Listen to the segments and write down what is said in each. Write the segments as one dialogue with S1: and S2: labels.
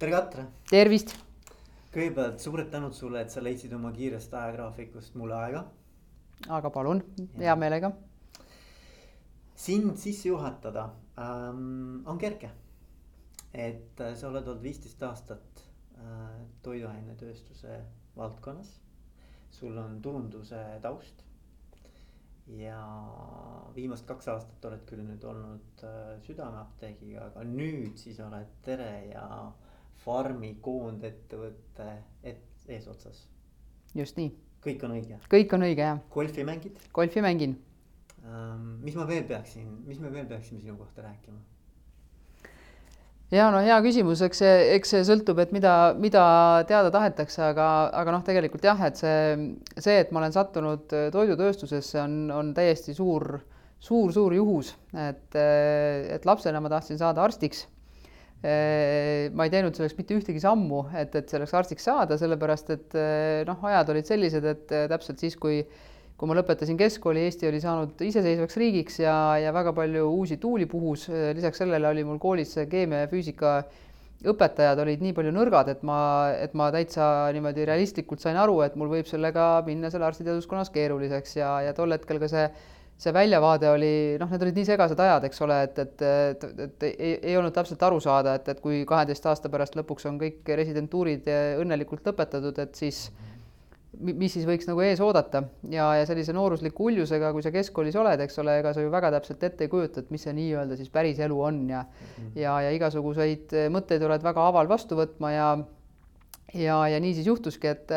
S1: tere, Katre.
S2: tervist.
S1: kõigepealt suured tänud sulle, et sa leidsid oma kiirest ajagraafikust mulle aega.
S2: aga palun, hea meelega.
S1: sind sisse juhatada ähm, on kerge. et äh, sa oled olnud viisteist aastat äh, toiduainetööstuse valdkonnas. sul on turunduse taust ja viimased kaks aastat oled küll nüüd olnud äh, Südameapteegiga, aga nüüd siis oled Tere ja Farmi koondettevõtte et eesotsas.
S2: just nii.
S1: kõik on õige.
S2: kõik on õige jah.
S1: golfi mängid?
S2: golfi mängin
S1: ähm,. mis ma veel peaksin, mis me veel peaksime sinu kohta rääkima?
S2: ja no hea küsimus, eks see, eks see sõltub, et mida, mida teada tahetakse, aga, aga noh, tegelikult jah, et see, see, et ma olen sattunud toidutööstusesse, on, on täiesti suur, suur, suur juhus, et, et lapsena ma tahtsin saada arstiks. Ma ei teinud selleks mitte ühtegi sammu, et, et selleks arstiks saada, sellepärast et noh, ajad olid sellised, et täpselt siis, kui kui ma lõpetasin keskkooli, Eesti oli saanud iseseisvaks riigiks ja, ja väga palju uusi tuuli puhus. lisaks sellele oli mul koolis keemia ja füüsika õpetajad olid nii palju nõrgad, et ma, et ma täitsa niimoodi realistlikult sain aru, et mul võib sellega minna seal arstiteaduskonnas keeruliseks ja, ja tol hetkel ka see, see väljavaade oli, noh, need olid nii segased ajad, eks ole, et, et, et, et ei, ei olnud täpselt aru saada, et, et kui kaheteist aasta pärast lõpuks on kõik residentuurid õnnelikult lõpetatud, et siis mis siis võiks nagu ees oodata ja, ja sellise noorusliku uljusega, kui sa keskkoolis oled, eks ole, ega sa ju väga täpselt ette ei kujuta, et mis see nii-öelda siis päris elu on ja mm -hmm. ja, ja igasuguseid mõtteid oled väga aval vastu võtma ja ja, ja nii siis juhtuski, et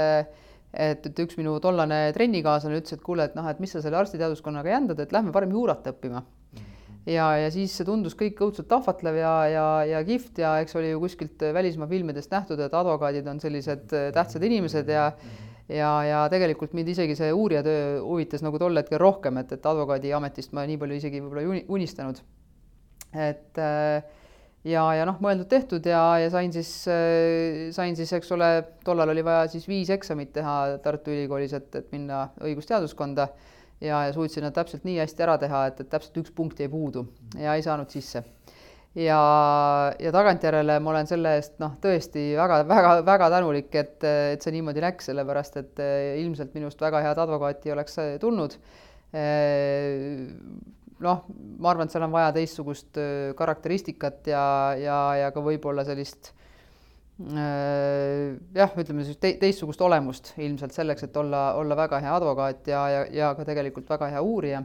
S2: et, et üks minu tollane trennikaaslane ütles, et kuule, et noh, et mis sa selle arstiteaduskonnaga jändad, et lähme parem juurat õppima ja, ja siis see tundus kõik õudselt ahvatlev ja, ja, ja kihvt ja eks oli ju kuskilt välismaa filmidest nähtud, et advokaadid on sellised tähtsad inimesed ja ja, ja tegelikult mind isegi see uurijatöö huvitas nagu tol hetkel rohkem, et, et advokaadiametist ma nii palju isegi võib-olla ei unistanud. et äh, ja, ja noh, mõeldud-tehtud ja, ja sain siis, äh, sain siis, eks ole, tollal oli vaja siis viis eksamit teha Tartu Ülikoolis, et, et minna õigusteaduskonda ja, ja suutsin nad täpselt nii hästi ära teha, et, et täpselt üks punkt jäi puudu ja ei saanud sisse ja, ja tagantjärele ma olen selle eest noh, tõesti väga-väga-väga tänulik, et, et see niimoodi läks, sellepärast et eh, ilmselt minust väga head advokaati oleks tulnud. Noh, ma arvan, et seal on vaja teistsugust eh, karakteristikat ja, ja, ja ka võib-olla sellist jah, ütleme siis te, teistsugust olemust ilmselt selleks, et olla, olla väga hea advokaat ja, ja, ja ka tegelikult väga hea uurija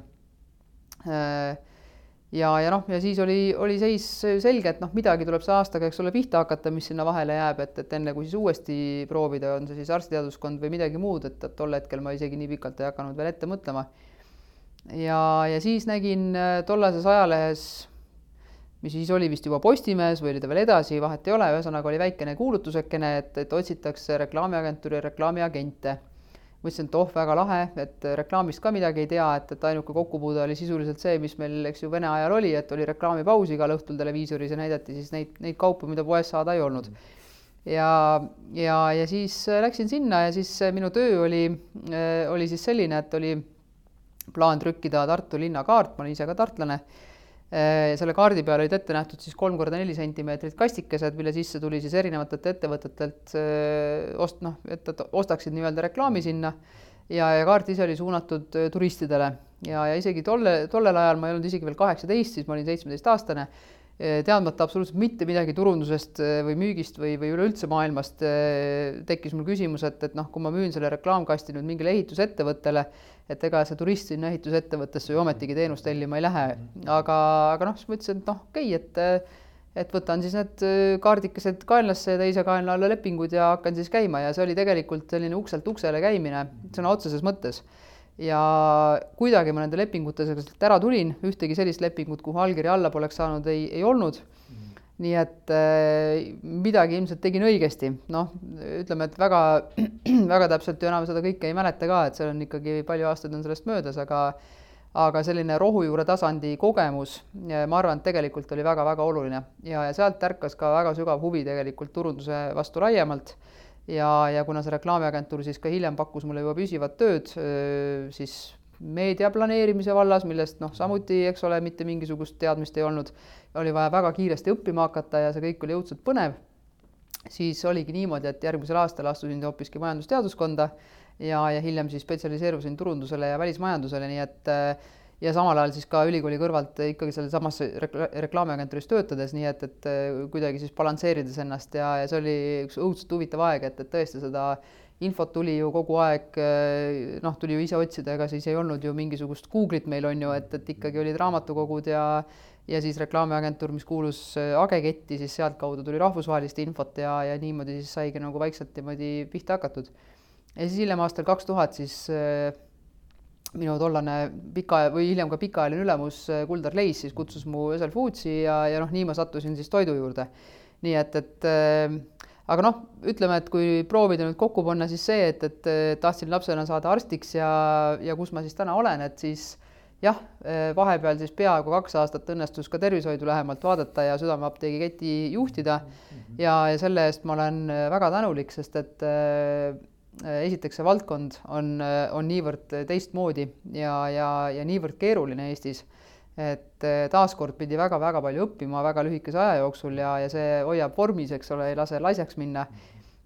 S2: ja, ja noh, ja siis oli, oli seis selge, et noh, midagi tuleb see aastaga, eks ole, pihta hakata, mis sinna vahele jääb, et, et enne kui siis uuesti proovida, on see siis arstiteaduskond või midagi muud, et, et tol hetkel ma isegi nii pikalt ei hakanud veel ette mõtlema. Ja, ja siis nägin äh, tollases ajalehes, mis siis oli vist juba Postimehes või oli ta veel edasi, vahet ei ole, ühesõnaga oli väikene kuulutusekene, et, et otsitakse reklaamiagentuuri reklaamiagente mõtlesin, et oh, väga lahe, et reklaamist ka midagi ei tea, et, et ainuke kokkupuude oli sisuliselt see, mis meil, eks ju, Vene ajal oli, et oli reklaamipaus igal õhtul televiisoris ja näidati siis neid, neid kaupu, mida poes saada ei olnud. ja, ja, ja siis läksin sinna ja siis minu töö oli, oli siis selline, et oli plaan trükkida Tartu linnakaart, ma olen ise ka tartlane Äh, selle kaardi peal olid ette nähtud siis kolm korda neli sentimeetrit kastikesed, mille sisse tuli siis erinevatelt ettevõtetelt äh, ost-, noh, et, ostaksid nii-öelda reklaami sinna ja, ja kaart ise oli suunatud äh, turistidele. Ja, ja isegi tolle, tollel ajal ma ei olnud isegi veel kaheksateist, siis ma olin seitsmeteistaastane Eh, teadmata absoluutselt mitte midagi turundusest eh, või müügist või, või üleüldse maailmast, eh, tekkis mul küsimus, et, et noh, kui ma müün selle reklaamkasti nüüd mingile ehitusettevõttele, et ega see turist sinna ehitusettevõttesse ju ometigi teenust tellima ei lähe, aga, aga noh, siis mõtlesin, et noh, okei okay,, et et võtan siis need kaardikesed kaenlasse ja teise kaenla alla lepingud ja hakkan siis käima. Ja see oli tegelikult selline ukselt uksele käimine sõna otseses mõttes. Ja kuidagi ma nende lepingutega sealt ära tulin, ühtegi sellist lepingut, kuhu allkiri alla poleks saanud, ei, ei olnud. Mm. Nii et äh, midagi ilmselt tegin õigesti, noh, ütleme, et väga, väga täpselt ju enam seda kõike ei mäleta ka, et seal on ikkagi palju aastaid on sellest möödas, aga aga selline rohujuure tasandi kogemus, ma arvan, et tegelikult oli väga-väga oluline. Ja, ja sealt ärkas ka väga sügav huvi tegelikult turunduse vastu laiemalt. Ja, ja kuna see reklaamiagentuur siis ka hiljem pakkus mulle juba püsivat tööd, siis meedia planeerimise vallas, millest noh, samuti, eks ole, mitte mingisugust teadmist ei olnud, oli vaja väga kiiresti õppima hakata ja see kõik oli õudselt põnev. siis oligi niimoodi, et järgmisel aastal astusin hoopiski majandusteaduskonda ja, ja hiljem siis spetsialiseerusin turundusele ja välismajandusele, nii et äh, ja samal ajal siis ka ülikooli kõrvalt ikkagi sellesamas rekla-, reklaamiagentuuris töötades, nii et, et äh, kuidagi siis balansseerides ennast ja, ja see oli üks õudselt huvitav aeg, et, et tõesti seda infot tuli ju kogu aeg, äh, noh, tuli ju ise otsida, ega siis ei olnud ju mingisugust Google'it meil on ju, et, et ikkagi olid raamatukogud ja ja siis reklaamiagentuur, mis kuulus äh, Ageketti, siis sealtkaudu tuli rahvusvahelist infot ja, ja niimoodi siis saigi nagu vaikselt niimoodi pihta hakatud. ja siis hiljem aastal kaks tuhat siis äh, minu tollane pika või hiljem ka pikaajaline ülemus Kuldar Leis siis kutsus mu Ösel Foodsi ja, ja noh, nii ma sattusin siis toidu juurde. nii et, et aga noh, ütleme, et kui proovida nüüd kokku panna, siis see, et, et tahtsin lapsena saada arstiks ja, ja kus ma siis täna olen, et siis jah, vahepeal siis peaaegu kaks aastat õnnestus ka tervishoidu lähemalt vaadata ja Südameapteegi keti juhtida mm. -hmm. ja, ja selle eest ma olen väga tänulik, sest et äh, esiteks see valdkond on, on niivõrd teistmoodi ja, ja, ja niivõrd keeruline Eestis, et taaskord pidi väga-väga palju õppima väga lühikese aja jooksul ja, ja see hoiab vormis, eks ole, ei lase laisaks minna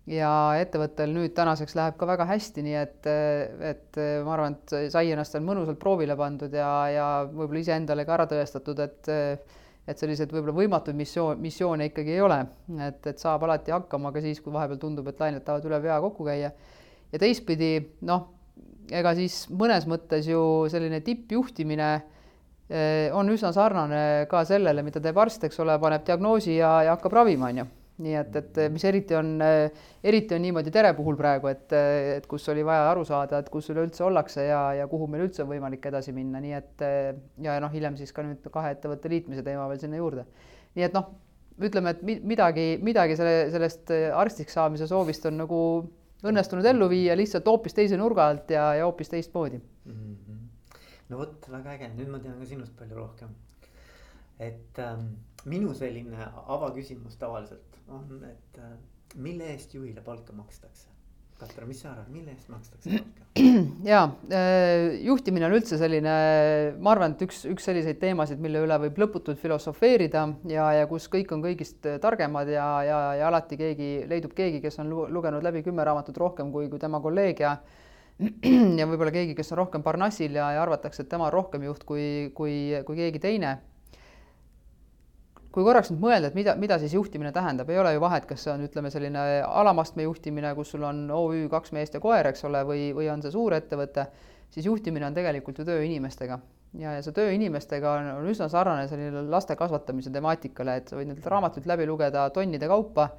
S2: ja ettevõttel nüüd tänaseks läheb ka väga hästi, nii et, et ma arvan, et sai ennast seal mõnusalt proovile pandud ja, ja võib-olla iseendale ka ära tõestatud, et et selliseid võib-olla võimatuid missioon, missioone ikkagi ei ole, et, et saab alati hakkama ka siis, kui vahepeal tundub, et lained tahavad üle pea kokku käia. ja teistpidi noh, ega siis mõnes mõttes ju selline tippjuhtimine eh, on üsna sarnane ka sellele, mida teeb arst, eks ole, paneb diagnoosi ja, ja hakkab ravima, on ju nii et, et mis eriti on, eriti on niimoodi Tere puhul praegu, et, et kus oli vaja aru saada, et kus üleüldse ollakse ja, ja kuhu meil üldse on võimalik edasi minna, nii et ja noh, hiljem siis ka nüüd kahe ettevõtte liitmise teema veel sinna juurde. nii et noh, ütleme, et midagi, midagi selle, sellest arstiks saamise soovist on nagu õnnestunud ellu viia lihtsalt hoopis teise nurga alt ja, ja hoopis teistmoodi mm.
S1: -hmm. No vot, väga äge, nüüd ma tean ka sinust palju rohkem. et ähm, minu selline avaküsimus tavaliselt on, et äh, mille eest juhile palka makstakse? Katre, mis sa arvad, mille eest makstakse palka?
S2: ja äh, juhtimine on üldse selline, ma arvan, et üks, üks selliseid teemasid, mille üle võib lõputult filosofeerida ja, ja kus kõik on kõigist targemad ja, ja, ja alati keegi leidub keegi, kes on lugenud läbi kümme raamatut rohkem kui, kui tema kolleeg ja ja võib-olla keegi, kes on rohkem parnassil ja, ja arvatakse, et tema on rohkem juht kui, kui, kui keegi teine kui korraks nüüd mõelda, et mida, mida siis juhtimine tähendab, ei ole ju vahet, kas see on, ütleme, selline alamastme juhtimine, kus sul on OÜ kaks meest ja koer, eks ole, või, või on see suurettevõte, siis juhtimine on tegelikult ju töö inimestega. ja, ja see töö inimestega on, on üsna sarnane selline laste kasvatamise temaatikale, et sa võid neid raamatuid läbi lugeda tonnide kaupa,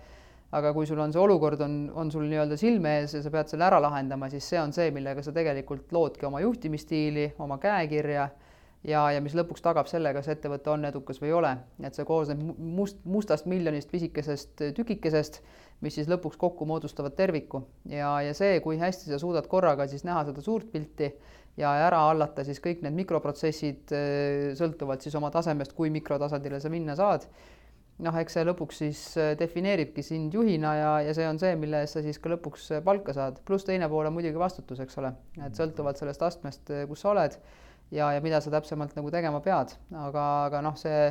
S2: aga kui sul on see olukord, on, on sul nii-öelda silme ees ja sa pead selle ära lahendama, siis see on see, millega sa tegelikult loodki oma juhtimisstiili, oma käekirja ja, ja mis lõpuks tagab selle, kas ettevõte on edukas või ei ole, et see koosneb must, mustast miljonist pisikesest tükikesest, mis siis lõpuks kokku moodustavad terviku ja, ja see, kui hästi sa suudad korraga siis näha seda suurt pilti ja ära hallata siis kõik need mikroprotsessid sõltuvalt siis oma tasemest, kui mikrotasandile sa minna saad. Noh, eks see lõpuks siis defineeribki sind juhina ja, ja see on see, mille eest sa siis ka lõpuks palka saad, pluss teine pool on muidugi vastutus, eks ole, et sõltuvalt sellest astmest, kus sa oled ja, ja mida sa täpsemalt nagu tegema pead, aga, aga noh, see,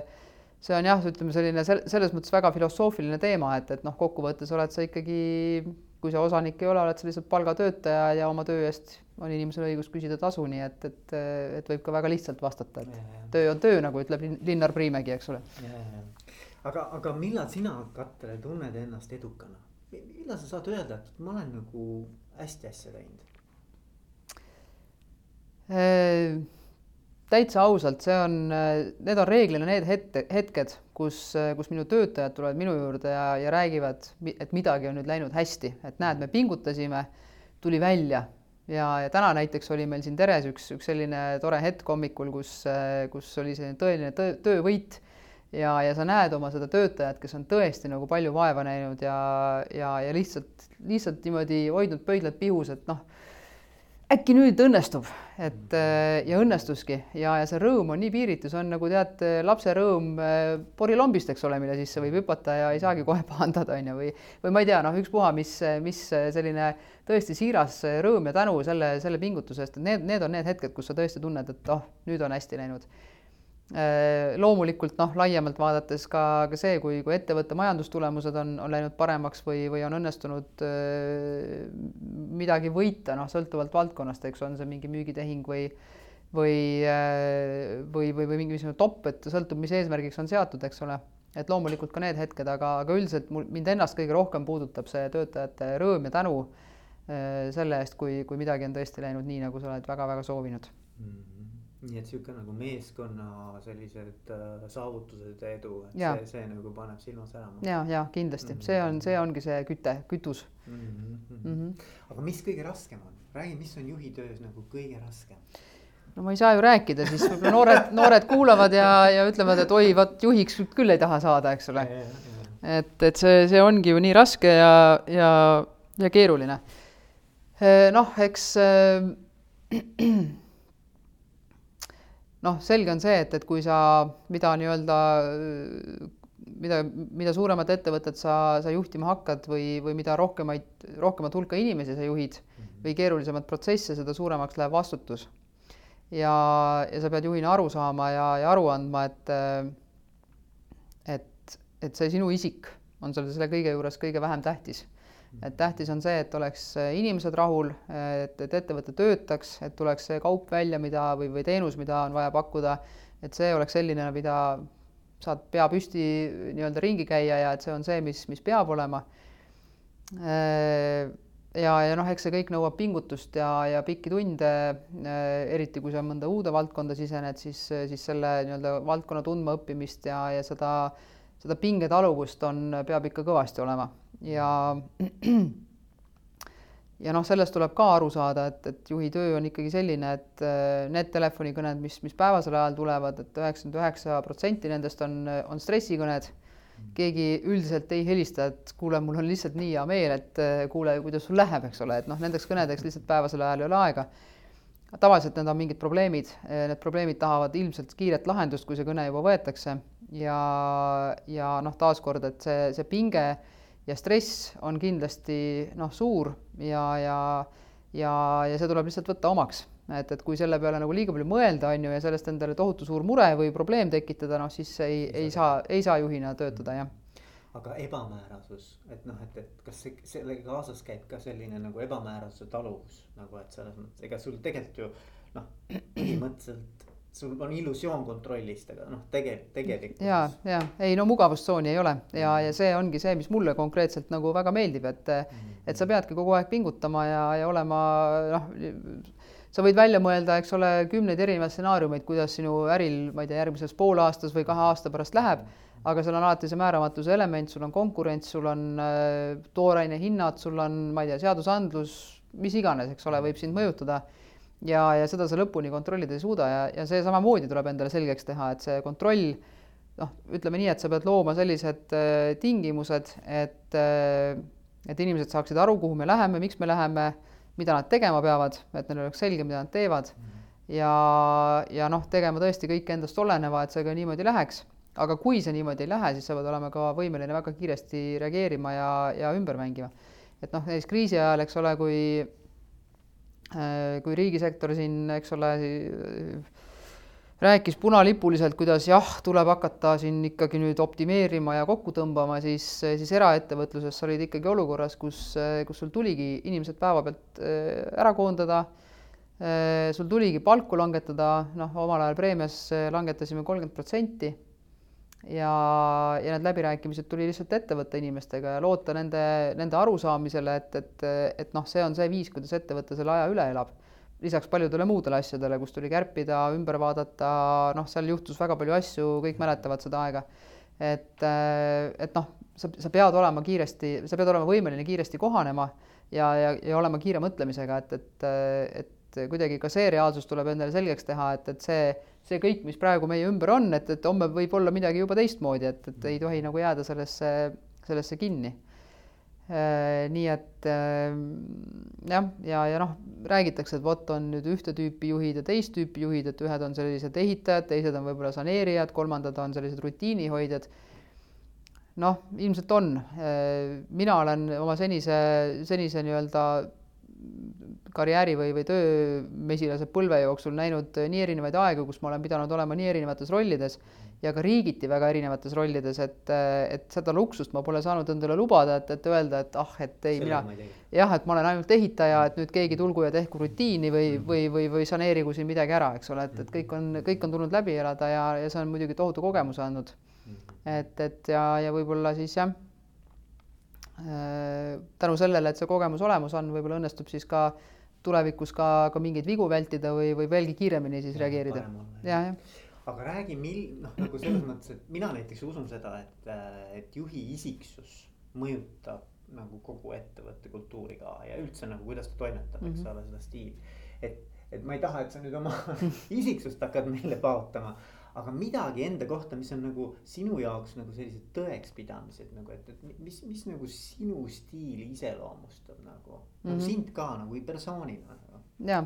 S2: see on jah, ütleme selline selles mõttes väga filosoofiline teema, et, et noh, kokkuvõttes oled sa ikkagi, kui sa osanik ei ole, oled sa lihtsalt palgatöötaja ja oma töö eest on inimesel õigus küsida tasu, nii et, et, et võib ka väga lihtsalt vastata, et ja, ja. töö on töö, nagu ütleb Linnar Priimägi, eks ole.
S1: Aga, aga millal sina, Katre, tunned ennast edukana? millal sa saad öelda, et ma olen nagu hästi asja teinud?
S2: Äh, täitsa ausalt, see on, need on reeglina need hetke, hetked, kus, kus minu töötajad tulevad minu juurde ja, ja räägivad, et midagi on nüüd läinud hästi, et näed, me pingutasime, tuli välja ja, ja täna näiteks oli meil siin Teres üks, üks selline tore hetk hommikul, kus, kus oli selline tõeline töö, töövõit ja, ja sa näed oma seda töötajat, kes on tõesti nagu palju vaeva näinud ja, ja, ja lihtsalt, lihtsalt niimoodi hoidnud pöidlad pihus, et noh äkki nüüd õnnestub, et äh, ja õnnestuski ja, ja see rõõm on nii piiritu, see on nagu tead, lapse rõõm äh, porilombist, eks ole, mille sisse võib hüpata ja ei saagi kohe pahandada, on ju, või, või ma ei tea, noh, ükspuha, mis, mis selline tõesti siiras rõõm ja tänu selle, selle pingutuse eest, et need, need on need hetked, kus sa tõesti tunned, et oh, nüüd on hästi läinud. Äh, loomulikult noh, laiemalt vaadates ka, ka see, kui, kui ettevõtte majandustulemused on, on läinud paremaks või, või on õnnestunud äh, midagi võita, noh, sõltuvalt valdkonnast, eks on see mingi müügitehing või või, äh, või, või, või mingisugune top, et sõltub, mis eesmärgiks on seatud, eks ole. et loomulikult ka need hetked, aga, aga üldiselt mul, mind ennast kõige rohkem puudutab see töötajate rõõm ja tänu selle eest, kui, kui midagi on tõesti läinud nii, nagu sa oled väga-väga soovinud mm.
S1: Nii et sihuke nagu meeskonna sellised äh, saavutused ja edu, et
S2: ja.
S1: see, see nagu paneb silma särama.
S2: ja, ja kindlasti mm, -hmm. see on, see ongi see küte, kütus
S1: mm. -hmm. Mm -hmm. aga mis kõige raskem on, räägi, mis on juhi töös nagu kõige raskem?
S2: no ma ei saa ju rääkida, siis võib-olla noored, noored kuulavad ja, ja ütlevad, et oi, vot juhiks küll ei taha saada, eks ole. et, et see, see ongi ju nii raske ja, ja, ja keeruline. noh, eks äh, noh, selge on see, et, et kui sa, mida nii-öelda, mida, mida suuremat ettevõtet sa, sa juhtima hakkad või, või mida rohkemaid, rohkemat hulka inimesi sa juhid mhm. või keerulisemat protsesse, seda suuremaks läheb vastutus. ja, ja sa pead juhina aru saama ja, ja aru andma, et et, et see sinu isik on selle, selle kõige juures kõige vähem tähtis et tähtis on see, et oleks inimesed rahul, et, et ettevõte töötaks, et tuleks see kaup välja, mida või, või teenus, mida on vaja pakkuda, et see oleks selline, mida saad pea püsti nii-öelda ringi käia ja et see on see, mis, mis peab olema. ja, ja noh, eks see kõik nõuab pingutust ja, ja pikki tunde, eriti kui sa mõnda uude valdkonda sisened, siis, siis selle nii-öelda valdkonna tundmaõppimist ja, ja seda, seda pingetaluvust on, peab ikka kõvasti olema ja ja noh, sellest tuleb ka aru saada, et, et juhi töö on ikkagi selline, et äh, need telefonikõned, mis, mis päevasel ajal tulevad et, et üheksakümmend üheksa protsenti nendest on, on stressikõned. keegi üldiselt ei helista, et kuule, mul on lihtsalt nii hea meel, et äh, kuule, kuidas sul läheb, eks ole, et noh, nendeks kõnedeks lihtsalt päevasel ajal ei ole aega. tavaliselt need on mingid probleemid, need probleemid tahavad ilmselt kiiret lahendust, kui see kõne juba võetakse ja, ja noh, taaskord, et see, see pinge ja stress on kindlasti noh, suur ja, ja ja, ja see tuleb lihtsalt võtta omaks, et, et kui selle peale nagu liiga palju mõelda, on ju, ja sellest endale tohutu suur mure või probleem tekitada, noh siis ei, ei saa, ei saa juhina töötada, jah.
S1: Aga ebamäärasus, et noh, et, et kas see, sellega kaasas käib ka selline nagu ebamäärasuse taluvus nagu, et selles mõttes, ega sul tegelikult ju noh, põhimõtteliselt sul on illusioon kontrollist, aga noh, tegelikult, tegelikult.
S2: ja, ja ei no mugavustsooni ei ole. Ja, ja see ongi see, mis mulle konkreetselt nagu väga meeldib, et mm, -hmm. et sa peadki kogu aeg pingutama ja, ja olema noh, sa võid välja mõelda, eks ole, kümneid erinevaid stsenaariumeid, kuidas sinu äril, ma ei tea, järgmises poolaastas või kahe aasta pärast läheb, aga seal on alati see määramatuse element, sul on konkurents, sul on äh, tooraine hinnad, sul on, ma ei tea, seadusandlus, mis iganes, eks ole, võib sind mõjutada ja, ja seda sa lõpuni kontrollida ei suuda ja, ja see samamoodi tuleb endale selgeks teha, et see kontroll noh, ütleme nii, et sa pead looma sellised äh, tingimused, et äh, et inimesed saaksid aru, kuhu me läheme, miks me läheme, mida nad tegema peavad, et neil oleks selge, mida nad teevad mm. ja, ja noh, tegema tõesti kõik endast oleneva, et see ka niimoodi läheks. aga kui see niimoodi ei lähe, siis sa pead olema ka võimeline väga kiiresti reageerima ja, ja ümber mängima. et noh, näiteks kriisi ajal, eks ole, kui kui riigisektor siin, eks ole, rääkis punalipuliselt, kuidas jah, tuleb hakata siin ikkagi nüüd optimeerima ja kokku tõmbama, siis, siis eraettevõtluses sa olid ikkagi olukorras, kus, kus sul tuligi inimesed päevapealt äh, ära koondada. Äh, sul tuligi palku langetada, noh, omal ajal preemias langetasime kolmkümmend protsenti ja, ja need läbirääkimised tuli lihtsalt ette võtta inimestega ja loota nende, nende arusaamisele, et, et, et noh, see on see viis, kuidas ettevõte selle aja üle elab. lisaks paljudele muudele asjadele, kus tuli kärpida, ümber vaadata, noh, seal juhtus väga palju asju, kõik mäletavad seda aega. et, et noh, sa, sa pead olema kiiresti, sa pead olema võimeline kiiresti kohanema ja, ja, ja olema kiire mõtlemisega, et, et, et kuidagi ka see reaalsus tuleb endale selgeks teha, et, et see see kõik, mis praegu meie ümber on, et, et homme võib olla midagi juba teistmoodi, et, et ei tohi nagu jääda sellesse, sellesse kinni. Äh, nii et äh, jah, ja, ja noh, räägitakse, et vot on nüüd ühte tüüpi juhid ja teist tüüpi juhid, et ühed on sellised ehitajad, teised on võib-olla saneerijad, kolmandad on sellised rutiinihoidjad. noh, ilmselt on. Äh, mina olen oma senise, senise nii-öelda karjääri või, või töömesilase põlve jooksul näinud nii erinevaid aegu, kus ma olen pidanud olema nii erinevates rollides ja ka riigiti väga erinevates rollides, et, et seda luksust ma pole saanud endale lubada, et, et öelda, et ah, et ei, mina jah, et ma olen ainult ehitaja, et nüüd keegi tulgu ja tehku rutiini või mm, või, või, või saneerigu siin midagi ära, eks ole, et, et kõik on, kõik on tulnud läbi elada ja, ja see on muidugi tohutu kogemuse andnud. Mm. et, et ja, ja võib-olla siis jah tänu sellele, et see kogemus olemas on, võib-olla õnnestub siis ka tulevikus ka, ka mingeid vigu vältida või, või veelgi kiiremini siis ja, reageerida. jah, jah
S1: aga räägi, mil-, noh, nagu selles mõttes, et mina näiteks usun seda, et, et juhi isiksus mõjutab nagu kogu ettevõtte kultuuri ka ja üldse nagu, kuidas ta toimetab, eks mm -hmm. ole, seda stiili. et, et ma ei taha, et sa nüüd oma isiksust hakkad meile paotama, aga midagi enda kohta, mis on nagu sinu jaoks nagu sellised tõekspidamised nagu, et, et mis, mis nagu sinu stiili iseloomustab nagu mm, -hmm. nagu mhm. sind ka nagu persoonina nagu..
S2: ja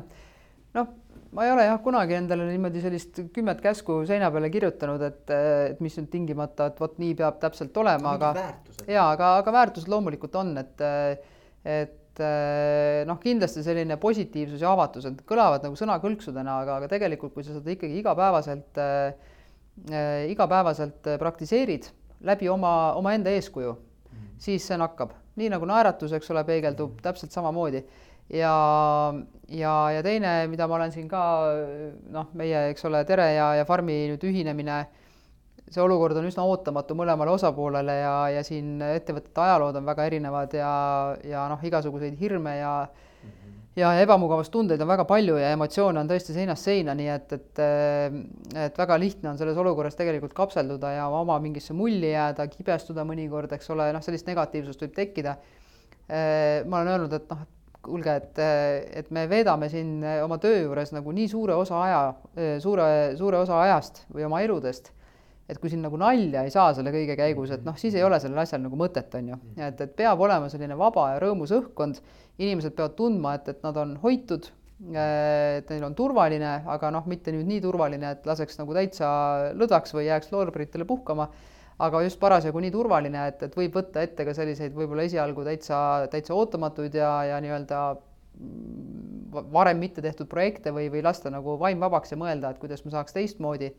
S2: noh, ma ei ole jah kunagi endale niimoodi sellist kümmet käsku seina peale kirjutanud, et, et mis nüüd tingimata, et vot nii peab täpselt olema, aga ja aga, aga väärtused loomulikult on, et, et noh, kindlasti selline positiivsus ja avatus, et kõlavad nagu sõnakõlksudena, aga, aga tegelikult, kui sa seda ikkagi igapäevaselt äh,, igapäevaselt praktiseerid läbi oma, omaenda eeskuju mm., siis see nakkab, nii nagu naeratus, eks ole, peegeldub mm. täpselt samamoodi ja, ja, ja teine, mida ma olen siin ka noh, meie, eks ole, Tere ja, ja Farmi nüüd ühinemine, see olukord on üsna ootamatu mõlemale osapoolele ja, ja siin ettevõtete ajalood on väga erinevad ja, ja noh, igasuguseid hirme ja ja ebamugavustundeid on väga palju ja emotsioone on tõesti seinast seina, nii et, et et väga lihtne on selles olukorras tegelikult kapselduda ja oma mingisse mulli jääda, kibestuda mõnikord, eks ole, noh, sellist negatiivsust võib tekkida. ma olen öelnud, et noh, kuulge, et, et me veedame siin oma töö juures nagu nii suure osa aja, suure, suure osa ajast või oma eludest, et kui siin nagu nalja ei saa selle kõige käigus, et noh, siis ei ole sellel asjal nagu mõtet, on ju. et, et peab olema selline vaba ja rõõmus õhkkond, inimesed peavad tundma, et, et nad on hoitud, et neil on turvaline, aga noh, mitte nüüd nii turvaline, et laseks nagu täitsa lõdvaks või jääks loorberitele puhkama aga just parasjagu nii turvaline, et, et võib võtta ette ka selliseid võib-olla esialgu täitsa, täitsa ootamatuid ja, ja nii-öelda varem mitte tehtud projekte või, või lasta nagu vaim vabaks ja mõelda, et kuidas ma saaks teistmoodi.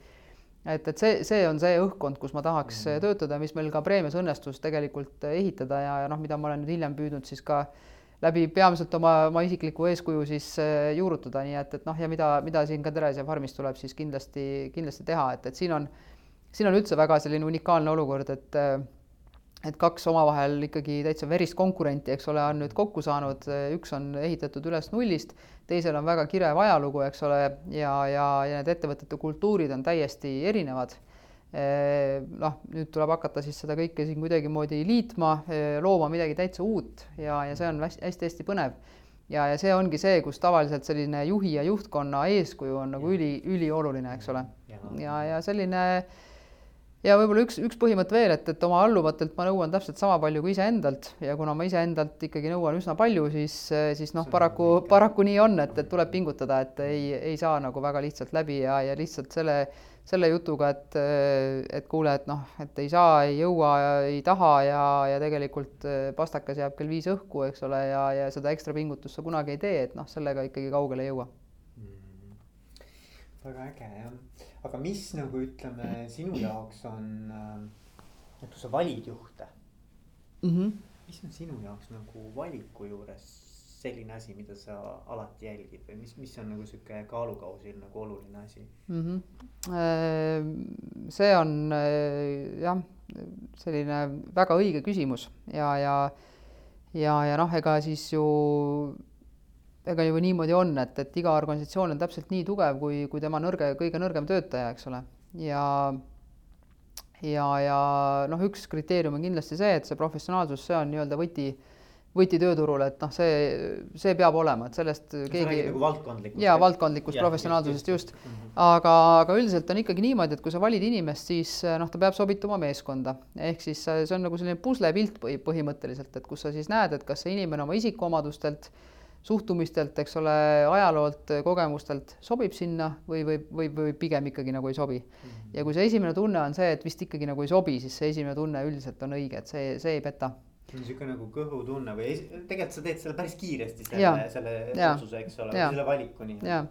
S2: Et, et see, see on see õhkkond, kus ma tahaks mm -hmm. töötada, mis meil ka preemias õnnestus tegelikult ehitada ja, ja noh, mida ma olen nüüd hiljem püüdnud siis ka läbi peamiselt oma, oma isikliku eeskuju siis äh, juurutada, nii et, et noh, ja mida, mida siin ka Teresia farmis tuleb siis kindlasti, kindlasti teha, et, et siin on siin on üldse väga selline unikaalne olukord, et et kaks omavahel ikkagi täitsa verist konkurenti, eks ole, on nüüd kokku saanud, üks on ehitatud üles nullist, teisel on väga kirev ajalugu, eks ole, ja, ja, ja need ettevõtete kultuurid on täiesti erinevad. noh, nüüd tuleb hakata siis seda kõike siin kuidagimoodi liitma, looma midagi täitsa uut ja, ja see on hästi-hästi põnev ja, ja see ongi see, kus tavaliselt selline juhi ja juhtkonna eeskuju on nagu üli, ülioluline, eks ole. ja, ja selline äh, ja võib-olla üks, üks põhimõte veel, et, et oma alluvatelt ma nõuan täpselt sama palju kui iseendalt. Ja kuna ma iseendalt ikkagi nõuan üsna palju, siis, siis noh, paraku, paraku nii on, et, et tuleb pingutada, et ei, ei saa nagu väga lihtsalt läbi ja, ja lihtsalt selle, selle jutuga, et, et kuule, et noh, et ei saa, ei jõua, ei taha ja, ja tegelikult pastakas jääb kell viis õhku, eks ole, ja, ja seda ekstra pingutust sa kunagi ei tee, et noh, sellega ikkagi kaugele ei jõua.
S1: Mm.. väga äge jah aga mis nagu ütleme, sinu jaoks on äh,, et kui sa valid juhte
S2: mm. -hmm.
S1: mis on sinu jaoks nagu valiku juures selline asi, mida sa alati jälgid või mis, mis on nagu sihuke kaalukausil nagu oluline asi
S2: mm? -hmm. see on äh, jah, selline väga õige küsimus ja, ja, ja, ja noh, ega siis ju ega ju niimoodi on, et, et iga organisatsioon on täpselt nii tugev, kui, kui tema nõrge, kõige nõrgem töötaja, eks ole, ja ja, ja noh, üks kriteerium on kindlasti see, et see professionaalsus, see on nii-öelda võti, võti tööturul, et noh, see, see peab olema, et sellest
S1: no, keegi. nagu valdkondlikust.
S2: jaa, valdkondlikust professionaalsusest just, just.. Mm -hmm. aga, aga üldiselt on ikkagi niimoodi, et kui sa valid inimest, siis noh, ta peab sobituma meeskonda. ehk siis see on nagu selline puslepilt põhimõtteliselt, et kus sa siis näed, et kas see inimene oma isikuomadustelt suhtumistelt, eks ole, ajaloolt, kogemustelt sobib sinna või, või, või, või pigem ikkagi nagu ei sobi. -hmm. ja kui see esimene tunne on see, et vist ikkagi nagu ei sobi, siis see esimene tunne üldiselt on õige, et see, see ei peta.
S1: sihuke nagu kõhutunne või tegelikult sa teed selle päris kiiresti selle, selle ja. otsuse, eks ole, selle valiku nii-öelda.
S2: jaa,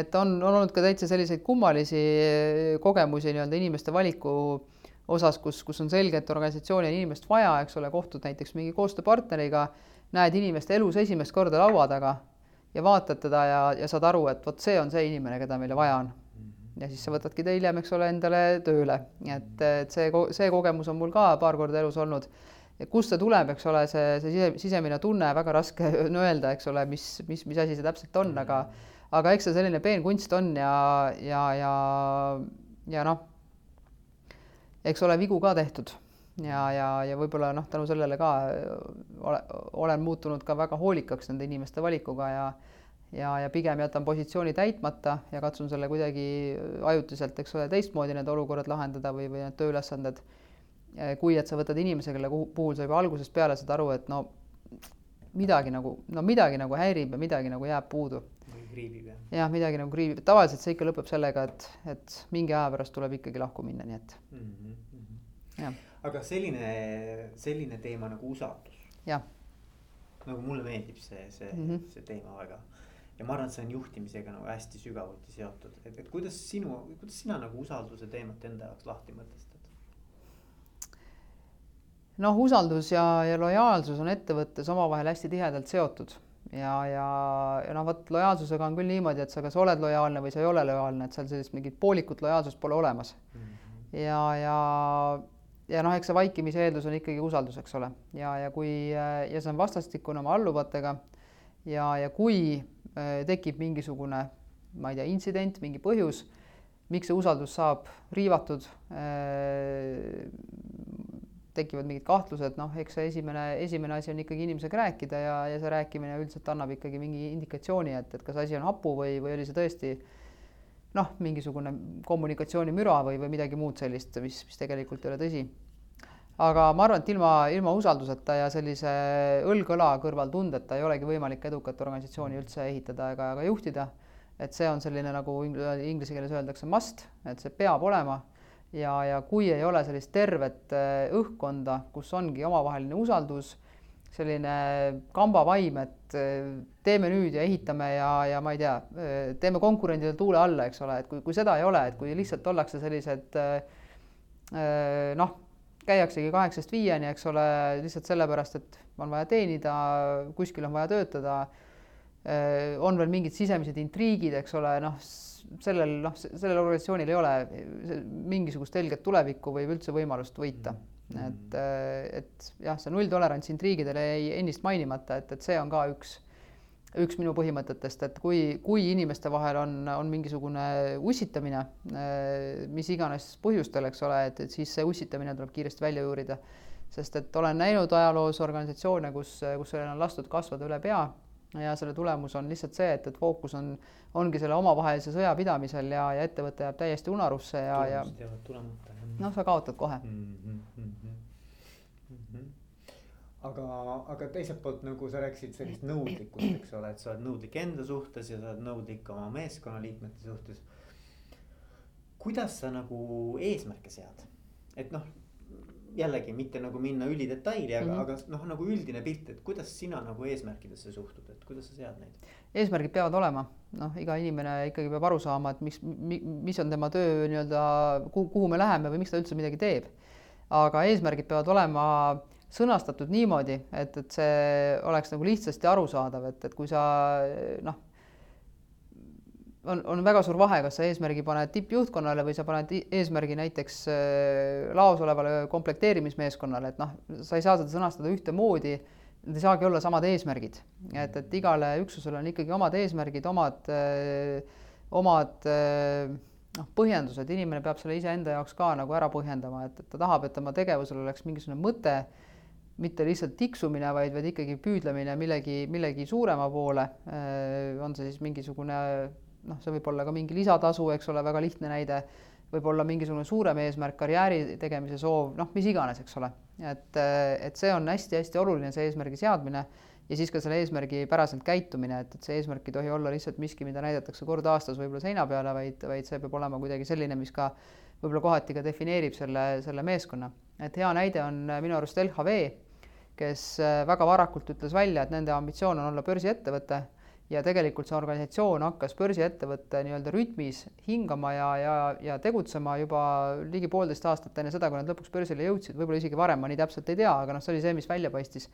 S2: et on, on olnud ka täitsa selliseid kummalisi kogemusi nii-öelda inimeste valiku osas, kus, kus on selge, et organisatsiooni on inimest vaja, eks ole, kohtud näiteks mingi koostööpartneriga, näed inimest elus esimest korda laua taga ja vaatad teda ja, ja saad aru, et vot see on see inimene, keda meile vaja on. ja siis sa võtadki ta hiljem, eks ole, endale tööle, et, et see, see kogemus on mul ka paar korda elus olnud. Kust see tuleb, eks ole, see, see sise, sisemine tunne, väga raske on öelda, eks ole, mis, mis, mis asi see täpselt on, aga aga eks see selline peenkunst on ja, ja, ja, ja noh, eks ole vigu ka tehtud ja, ja, ja võib-olla noh, tänu sellele ka ole, olen muutunud ka väga hoolikaks nende inimeste valikuga ja ja, ja pigem jätan positsiooni täitmata ja katsun selle kuidagi ajutiselt, eks ole, teistmoodi need olukorrad lahendada või, või need tööülesanded Eh, kui et sa võtad inimese, kelle puhul sa juba algusest peale saad aru, et no midagi nagu, no midagi nagu häirib ja midagi nagu jääb puudu.
S1: kriibib jah.
S2: jah, midagi nagu kriibib, tavaliselt see ikka lõpeb sellega, et, et mingi aja pärast tuleb ikkagi lahku minna, nii et mm. -hmm.
S1: jah. Aga selline, selline teema nagu usaldus.
S2: jah.
S1: nagu mulle meeldib see, see mm, -hmm. see teema väga ja ma arvan, et see on juhtimisega nagu hästi sügavuti seotud, et, et kuidas sinu, kuidas sina nagu usalduse teemat enda jaoks lahti mõtestad?
S2: noh, usaldus ja, ja lojaalsus on ettevõttes omavahel hästi tihedalt seotud ja, ja, ja noh, vot lojaalsusega on küll niimoodi, et sa kas oled lojaalne või sa ei ole lojaalne, et seal sellist mingit poolikut lojaalsust pole olemas mm. -hmm. ja, ja, ja noh, eks see vaikimise eeldus on ikkagi usaldus, eks ole, ja, ja kui ja see on vastastikune oma alluvatega ja, ja kui äh, tekib mingisugune, ma ei tea, intsident, mingi põhjus, miks see usaldus saab riivatud äh,, tekivad mingid kahtlused, noh, eks see esimene, esimene asi on ikkagi inimesega rääkida ja, ja see rääkimine üldiselt annab ikkagi mingi indikatsiooni, et, et kas asi on hapu või, või oli see tõesti noh, mingisugune kommunikatsioonimüra või, või midagi muud sellist, mis, mis tegelikult ei ole tõsi. aga ma arvan, et ilma, ilma usalduseta ja sellise õlg õla kõrval tundeta ei olegi võimalik edukat organisatsiooni üldse ehitada ega ka juhtida. et see on selline, nagu inglise keeles öeldakse must, et see peab olema ja, ja kui ei ole sellist tervet äh, õhkkonda, kus ongi omavaheline usaldus, selline kambavaim, et äh, teeme nüüd ja ehitame ja, ja ma ei tea, äh, teeme konkurendile tuule alla, eks ole, et kui, kui seda ei ole, et kui lihtsalt ollakse sellised noh, käiaksegi kaheksast viieni, eks ole, lihtsalt sellepärast, et on vaja teenida, kuskil on vaja töötada, on veel mingid sisemised intriigid, eks ole, noh sellel noh, sellel organisatsioonil ei ole mingisugust helget tulevikku või üldse võimalust võita mm. -hmm. et, äh, et jah, see nulltolerants intriigidele jäi ennist mainimata, et, et see on ka üks, üks minu põhimõtetest, et kui, kui inimeste vahel on, on mingisugune ussitamine, äh, mis iganes põhjustel, eks ole, et, et siis see ussitamine tuleb kiiresti välja juurida. sest et olen näinud ajaloos organisatsioone, kus, kus sellel on lastud kasvada üle pea ja selle tulemus on lihtsalt see, et, et fookus on, ongi selle omavahelise sõja pidamisel ja, ja ettevõte jääb täiesti unarusse ja, ja noh, sa kaotad kohe mm. -hmm, mm -hmm,
S1: mm -hmm. aga, aga teiselt poolt nagu sa rääkisid sellist nõudlikkust, eks ole, et sa oled nõudlik enda suhtes ja sa oled nõudlik oma meeskonnaliikmete suhtes. kuidas sa nagu eesmärke sead, et noh jällegi mitte nagu minna ülidetaili, aga mm, -hmm. aga noh, nagu üldine pilt, et kuidas sina nagu eesmärkidesse suhtud, et kuidas sa sead neid?
S2: eesmärgid peavad olema, noh, iga inimene ikkagi peab aru saama, et miks mi,, mis on tema töö nii-öelda, kuhu, me läheme või miks ta üldse midagi teeb. aga eesmärgid peavad olema sõnastatud niimoodi, et, et see oleks nagu lihtsasti arusaadav, et, et kui sa noh on, on väga suur vahe, kas sa eesmärgi paned tippjuhtkonnale või sa paned eesmärgi näiteks äh, laos olevale komplekteerimismeeskonnale, et noh, sa ei saa seda sõnastada ühtemoodi. Need ei saagi olla samad eesmärgid, et, et igale üksusele on ikkagi omad eesmärgid, omad, äh, omad äh, noh, põhjendused, inimene peab selle iseenda jaoks ka nagu ära põhjendama, et, et ta tahab, et tema tegevusel oleks mingisugune mõte, mitte lihtsalt tiksumine, vaid, vaid ikkagi püüdlemine millegi, millegi suurema poole. on see siis mingisugune noh, see võib olla ka mingi lisatasu, eks ole, väga lihtne näide, võib olla mingisugune suurem eesmärk, karjääri tegemise soov, noh, mis iganes, eks ole. et, et see on hästi-hästi oluline, see eesmärgi seadmine ja siis ka selle eesmärgi päraselt käitumine, et, et see eesmärk ei tohi olla lihtsalt miski, mida näidatakse kord aastas võib-olla seina peale, vaid, vaid see peab olema kuidagi selline, mis ka võib-olla kohati ka defineerib selle, selle meeskonna. et hea näide on minu arust LHV, kes äh, väga varakult ütles välja, et nende ambitsioon on olla börsiettevõte ja tegelikult see organisatsioon hakkas börsiettevõtte nii-öelda rütmis hingama ja, ja, ja tegutsema juba ligi poolteist aastat enne seda, kui nad lõpuks börsile jõudsid, võib-olla isegi varem, ma nii täpselt ei tea, aga noh, see oli see, mis välja paistis.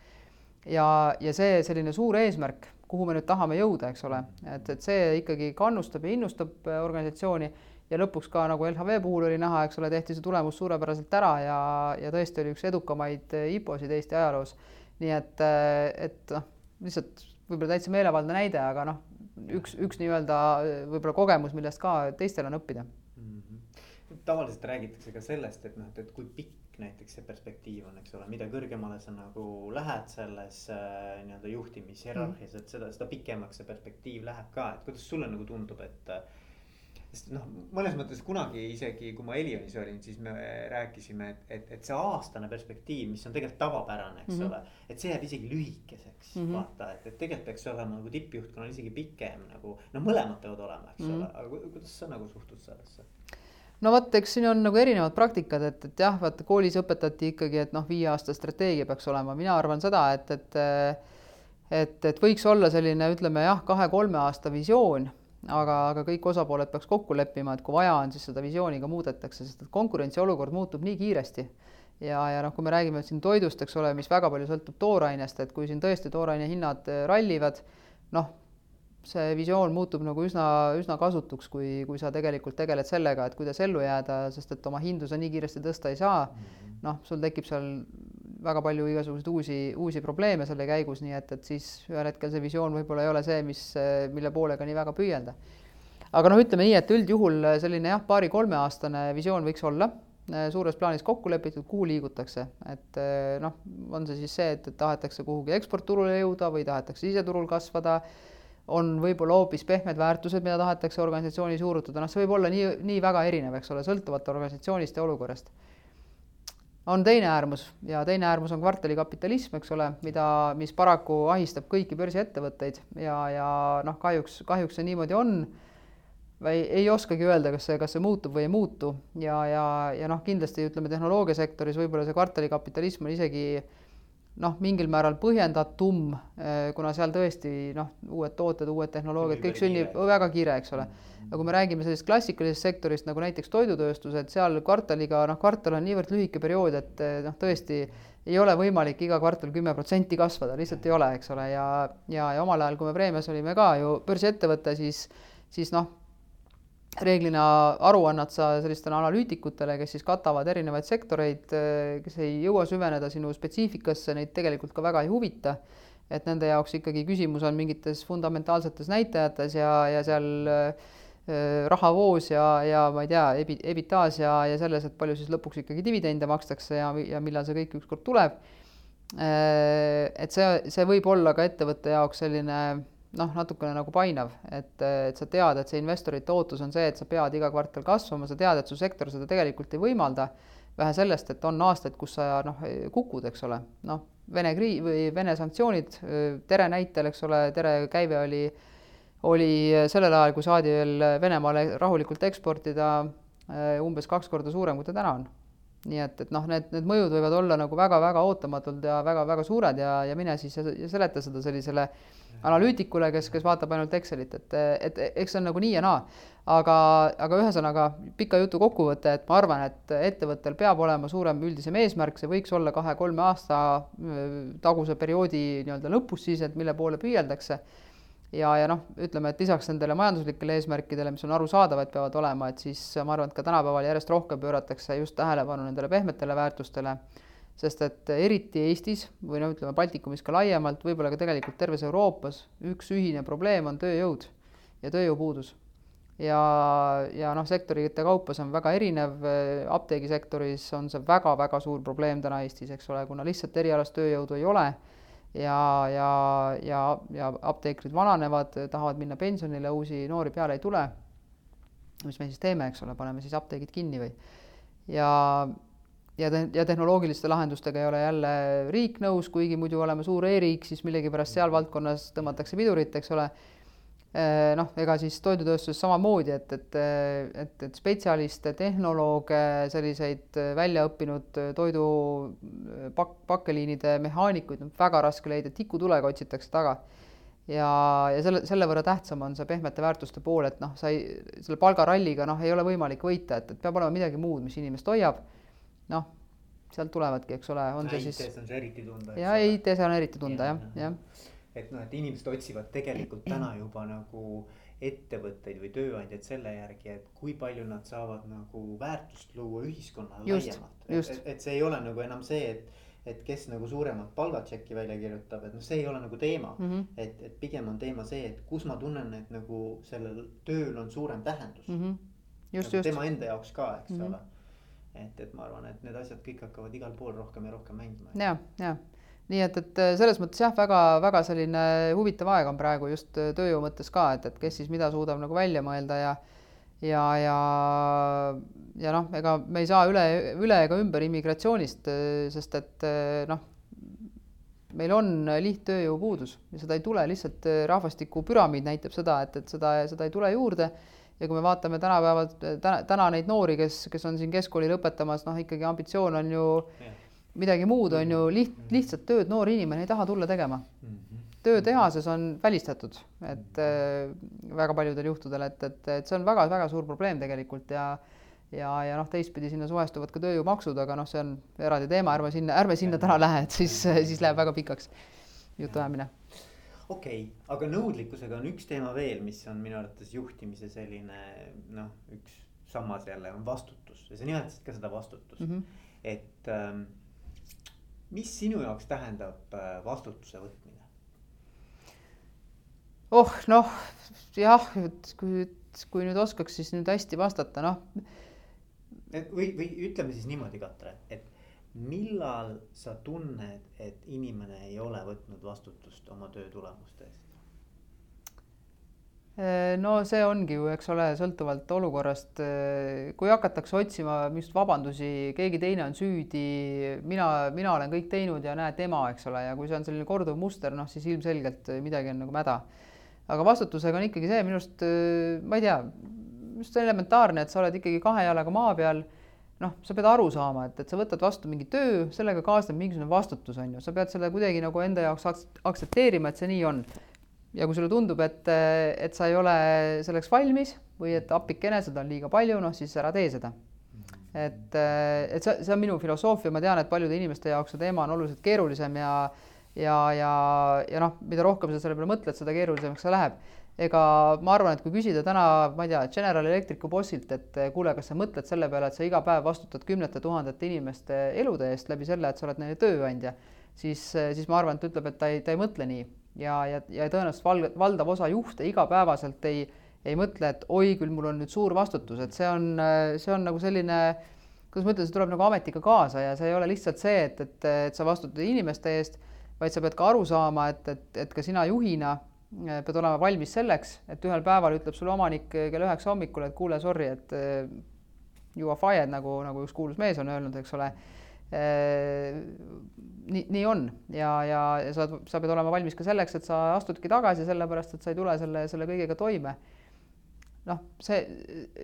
S2: ja, ja see selline suur eesmärk, kuhu me nüüd tahame jõuda, eks ole, et, et see ikkagi kannustab ja innustab äh, organisatsiooni ja lõpuks ka nagu LHV puhul oli näha, eks ole, tehti see tulemus suurepäraselt ära ja, ja tõesti oli üks edukamaid äh, IPO-sid Eesti ajaloos. nii et, äh, et noh, lihtsalt võib-olla täitsa meelevaldne näide, aga noh, üks, üks nii-öelda võib-olla kogemus, millest ka teistel on õppida mm.
S1: -hmm. tavaliselt räägitakse ka sellest, et noh, et, kui pikk näiteks see perspektiiv on, eks ole, mida kõrgemale sa nagu lähed selles äh, nii-öelda juhtimishierarhias mm, -hmm. et seda, seda pikemaks see perspektiiv läheb ka, et kuidas sulle nagu tundub, et äh, sest noh, mõnes mõttes kunagi isegi kui ma Elionis olin, siis me rääkisime, et, et, et see aastane perspektiiv, mis on tegelikult tavapärane, eks mm -hmm. ole. et see jääb isegi lühikeseks mm, -hmm. vaata, et, et tegelikult peaks olema nagu tippjuhtkonnal isegi pikem nagu. noh, mõlemad peavad olema, eks mm -hmm. ole, aga kuidas sa nagu suhtud sellesse?
S2: no vot, eks siin on nagu erinevad praktikad, et, et jah, vaata koolis õpetati ikkagi, et noh, viie aasta strateegia peaks olema, mina arvan seda, et, et et, et võiks olla selline, ütleme jah, kahe-kolme aasta visioon aga, aga kõik osapooled peaks kokku leppima, et kui vaja on, siis seda visiooni ka muudetakse, sest et konkurentsiolukord muutub nii kiiresti. ja, ja noh, kui me räägime siin toidust, eks ole, mis väga palju sõltub toorainest, et kui siin tõesti tooraine hinnad äh, rallivad, noh, see visioon muutub nagu üsna, üsna kasutuks, kui, kui sa tegelikult tegeled sellega, et kuidas ellu jääda, sest et oma hindu sa nii kiiresti tõsta ei saa. Mhm. noh, sul tekib seal väga palju igasuguseid uusi, uusi probleeme selle käigus, nii et, et siis ühel hetkel see visioon võib-olla ei ole see, mis, mille poole ka nii väga püüelda. aga noh, ütleme nii, et üldjuhul selline jah, paari-kolmeaastane visioon võiks olla suures plaanis kokku lepitud, kuhu liigutakse, et noh, on see siis see, et, et tahetakse kuhugi eksportturule jõuda või tahetakse siseturul kasvada, on võib-olla hoopis pehmed väärtused, mida tahetakse organisatsioonis juurutada, noh, see võib olla nii, nii väga erinev, eks ole, sõltuvalt organisatsioonist ja olukorrast on teine äärmus ja teine äärmus on kvartalikapitalism, eks ole, mida, mis paraku ahistab kõiki börsiettevõtteid ja, ja noh, kahjuks, kahjuks see niimoodi on. või ei oskagi öelda, kas see, kas see muutub või ei muutu ja, ja, ja noh, kindlasti ütleme tehnoloogiasektoris võib-olla see kvartalikapitalism on isegi noh, mingil määral põhjendatum, eh, kuna seal tõesti noh, uued tooted, uued tehnoloogiad, kõik sünnib väga kiire, eks ole. aga kui me räägime sellisest klassikalisest sektorist nagu näiteks toidutööstus, et seal kvartaliga, noh, kvartal on niivõrd lühike periood, et eh, noh, tõesti ei ole võimalik iga kvartal kümme protsenti kasvada, lihtsalt ei ole, eks ole, ja, ja, ja omal ajal, kui me Preemias olime ka ju börsiettevõte, siis, siis noh, reeglina aru annad sa sellistele analüütikutele, kes siis katavad erinevaid sektoreid, kes ei jõua süveneda sinu spetsiifikasse, neid tegelikult ka väga ei huvita. et nende jaoks ikkagi küsimus on mingites fundamentaalsetes näitajates ja, ja seal äh, rahavoos ja, ja ma ei tea, ebi-, ebitaas ja, ja selles, et palju siis lõpuks ikkagi dividende makstakse ja, ja millal see kõik ükskord tuleb. Äh, et see, see võib olla ka ettevõtte jaoks selline noh, natukene nagu painav, et, et sa tead, et see investorite ootus on see, et sa pead iga kvartal kasvama, sa tead, et su sektor seda tegelikult ei võimalda. vähe sellest, et on aastaid, kus sa noh, kukud, eks ole, noh, Vene krii- või Vene sanktsioonid, Tere näitel, eks ole, Tere käive oli, oli sellel ajal, kui saadi veel Venemaale rahulikult eksportida, umbes kaks korda suurem, kui ta täna on nii et, et noh, need, need mõjud võivad olla nagu väga-väga ootamatud ja väga-väga suured ja, ja mine siis ja, ja seleta seda sellisele analüütikule, kes, kes vaatab ainult Excelit, et, et eks see on nagu nii ja naa. aga, aga ühesõnaga pika jutu kokkuvõte, et ma arvan, et ettevõttel peab olema suurem üldisem eesmärk, see võiks olla kahe-kolme aasta taguse perioodi nii-öelda lõpus siis, et mille poole püüeldakse ja, ja noh, ütleme, et lisaks nendele majanduslikele eesmärkidele, mis on arusaadavad, peavad olema, et siis ma arvan, et ka tänapäeval järjest rohkem pööratakse just tähelepanu nendele pehmetele väärtustele, sest et eriti Eestis või no ütleme, Baltikumis ka laiemalt, võib-olla ka tegelikult terves Euroopas, üks ühine probleem on tööjõud ja tööjõupuudus. ja, ja noh, sektorite kaupa see on väga erinev, apteegisektoris on see väga-väga suur probleem täna Eestis, eks ole, kuna lihtsalt erialast tööjõudu ei ole ja, ja, ja, ja apteekrid vananevad, tahavad minna pensionile, uusi noori peale ei tule. mis me siis teeme, eks ole, paneme siis apteegid kinni või? ja, ja te-, ja tehnoloogiliste lahendustega ei ole jälle riik nõus, kuigi muidu oleme suur e-riik, siis millegipärast seal valdkonnas tõmmatakse pidurit, eks ole. Noh, ega siis toidutööstuses samamoodi, et, et, et, et spetsialiste, tehnolooge, selliseid väljaõppinud toidu pak-, pakkeliinide mehaanikuid on väga raske leida, tikutulega otsitakse taga. ja, ja selle, selle võrra tähtsam on see pehmete väärtuste pool, et noh, sa ei, selle palgaralliga noh, ei ole võimalik võita, et, et peab olema midagi muud, mis inimest hoiab. noh, sealt tulevadki, eks ole, on see siis.
S1: IT-s on see eriti tunda.
S2: ja IT-s on eriti tunda jah, jah ja
S1: et noh, et inimesed otsivad tegelikult täna juba nagu ettevõtteid või tööandjaid selle järgi, et kui palju nad saavad nagu väärtust luua ühiskonnale laiemalt. et, et see ei ole nagu enam see, et, et kes nagu suuremat palgatšekki välja kirjutab, et noh, see ei ole nagu teema mm. -hmm. et, et pigem on teema see, et kus ma tunnen, et nagu sellel tööl on suurem tähendus mm. -hmm. just nagu, just. tema enda jaoks ka, eks mm -hmm. ole et, et ma arvan, et need asjad kõik hakkavad igal pool rohkem ja rohkem mängima.
S2: ja, ja nii et, et äh, selles mõttes jah, väga-väga selline huvitav aeg on praegu just äh, tööjõu mõttes ka, et, et kes siis mida suudab nagu välja mõelda ja ja, ja, ja noh, ega me ei saa üle, üle ega ümber immigratsioonist, äh, sest et noh, meil on lihttööjõu puudus ja seda ei tule lihtsalt rahvastikupüramiid näitab seda, et, et seda, seda ei tule juurde. Ja kui me vaatame tänapäeval, täna, täna neid noori, kes, kes on siin keskkooli lõpetamas, noh ikkagi ambitsioon on ju yeah midagi muud on ju liht-, lihtsat tööd noor inimene ei taha tulla tegema. töö tehases on välistatud, et äh, väga paljudel juhtudel, et, et, et see on väga-väga suur probleem tegelikult ja ja, ja noh, teistpidi sinna suhestuvad ka tööjõumaksud, aga noh, see on eraldi teema, ärme sinna, ärme sinna täna lähe, et siis, siis läheb väga pikaks jutuajamine.
S1: okei okay,, aga nõudlikkusega on üks teema veel, mis on minu arvates juhtimise selline noh, üks sammas jälle on vastutus ja sa nimetasid ka seda vastutust mm, -hmm. et ähm, mis sinu jaoks tähendab äh, vastutuse võtmine?
S2: oh noh, jah, et kui, kui nüüd oskaks siis nüüd hästi vastata, noh.
S1: või, või ütleme siis niimoodi, Katre, et millal sa tunned, et inimene ei ole võtnud vastutust oma töö tulemuste eest?
S2: Äh, no see ongi ju, eks ole, sõltuvalt olukorrast. Äh, kui hakatakse otsima just vabandusi, keegi teine on süüdi, mina, mina olen kõik teinud ja näe tema, eks ole, ja kui see on selline korduv muster, noh siis ilmselgelt midagi on nagu mäda. aga vastutusega on ikkagi see minu arust, äh, ma ei tea, just elementaarne, et sa oled ikkagi kahe jalaga maa peal noh, sa pead aru saama, et, et sa võtad vastu mingi töö, sellega kaasneb mingisugune vastutus, on ju, sa pead selle kuidagi nagu enda jaoks aktsepteerima, et see nii on ja kui sulle tundub, et, et sa ei ole selleks valmis või et appikene, seda on liiga palju, noh siis ära tee seda. et, et see, see on minu filosoofia, ma tean, et paljude inimeste jaoks see teema on oluliselt keerulisem ja ja, ja, ja noh, mida rohkem sa selle peale mõtled, seda keerulisemaks see läheb. ega ma arvan, et kui küsida täna, ma ei tea, General Electricu bossilt, et kuule, kas sa mõtled selle peale, et sa iga päev vastutad kümnete tuhandete inimeste elude eest läbi selle, et sa oled neile tööandja, siis, siis ma arvan, et ta ütleb, et ta ei, ta ei mõtle nii ja, ja, ja tõenäoliselt val-, valdav osa juhte igapäevaselt ei, ei mõtle, et oi küll, mul on nüüd suur vastutus, et see on, see on nagu selline, kuidas ma ütlen, see tuleb nagu ametiga kaasa ja see ei ole lihtsalt see, et, et, et sa vastutad inimeste eest, vaid sa pead ka aru saama, et, et, et ka sina juhina eh, pead olema valmis selleks, et ühel päeval ütleb sulle omanik kell üheksa hommikul, et kuule, sorry, et eh, you are fired, nagu, nagu üks kuulus mees on öelnud, eks ole nii, nii on ja, ja sa, sa pead olema valmis ka selleks, et sa astudki tagasi, sellepärast et sa ei tule selle, selle kõigega toime. noh, see,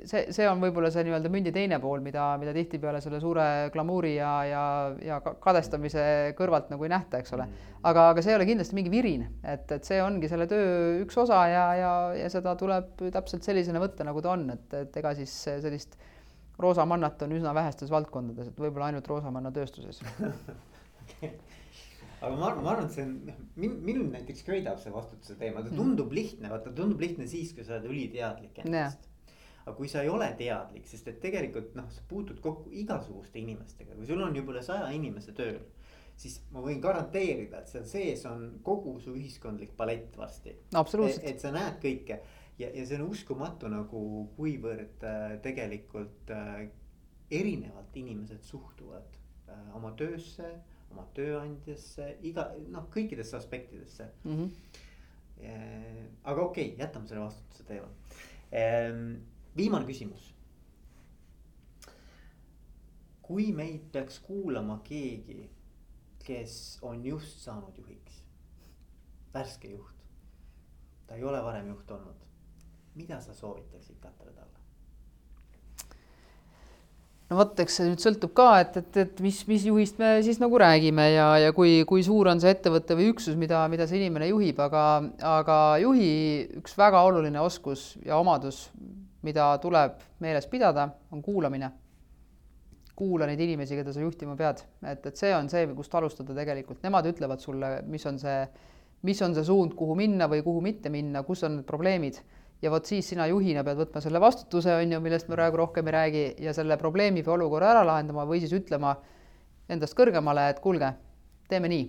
S2: see, see on võib-olla see nii-öelda mündi teine pool, mida, mida tihtipeale selle suure glamuuri ja, ja, ja kadestamise kõrvalt nagu ei nähta, eks ole. aga, aga see ei ole kindlasti mingi virin, et, et see ongi selle töö üks osa ja, ja, ja seda tuleb täpselt sellisena võtta, nagu ta on, et, et ega siis sellist roosamannat on üsna vähestes valdkondades, et võib-olla ainult roosamannatööstuses
S1: aga ma arvan, ma arvan, et see on, noh, min-, minul näiteks köidab see vastutuse teema, ta tundub mm. lihtne, vaata tundub lihtne siis, kui sa oled üliteadlik endast. aga kui sa ei ole teadlik, sest et tegelikult noh, sa puutud kokku igasuguste inimestega, kui sul on juba üle saja inimese tööl siis ma võin garanteerida, et seal sees on kogu su ühiskondlik palett varsti
S2: no,.
S1: et, et sa näed kõike ja, ja see on uskumatu nagu, kuivõrd äh, tegelikult äh, erinevalt inimesed suhtuvad äh, oma töösse, oma tööandjasse, iga noh, kõikidesse aspektidesse mm. -hmm. aga okei okay,, jätame selle vastutuse teema. Ehm, viimane küsimus. kui meid peaks kuulama keegi, kes on just saanud juhiks, värske juht ta ei ole varem juht olnud. Mida sa soovitaksid Katri talle?
S2: no vot, eks see nüüd sõltub ka, et, et, et mis, mis juhist me siis nagu räägime ja, ja kui, kui suur on see ettevõte või üksus, mida, mida see inimene juhib, aga, aga juhi üks väga oluline oskus ja omadus, mida tuleb meeles pidada, on kuulamine. kuula neid inimesi, keda sa juhtima pead, et, et see on see, kust alustada tegelikult, nemad ütlevad sulle, mis on see, mis on see suund, kuhu minna või kuhu mitte minna, kus on need probleemid ja vot siis sina juhina pead võtma selle vastutuse, on ju, millest me praegu rohkem ei räägi, ja selle probleemi või olukorra ära lahendama või siis ütlema endast kõrgemale, et kuulge, teeme nii.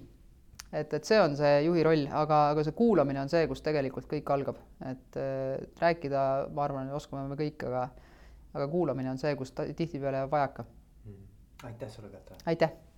S2: et, et see on see juhi roll, aga, aga see kuulamine on see, kus tegelikult kõik algab, et äh, rääkida, ma arvan, oskame me kõik, aga aga kuulamine on see, kus tihtipeale jääb vajaka.
S1: aitäh sulle, Katre!
S2: aitäh!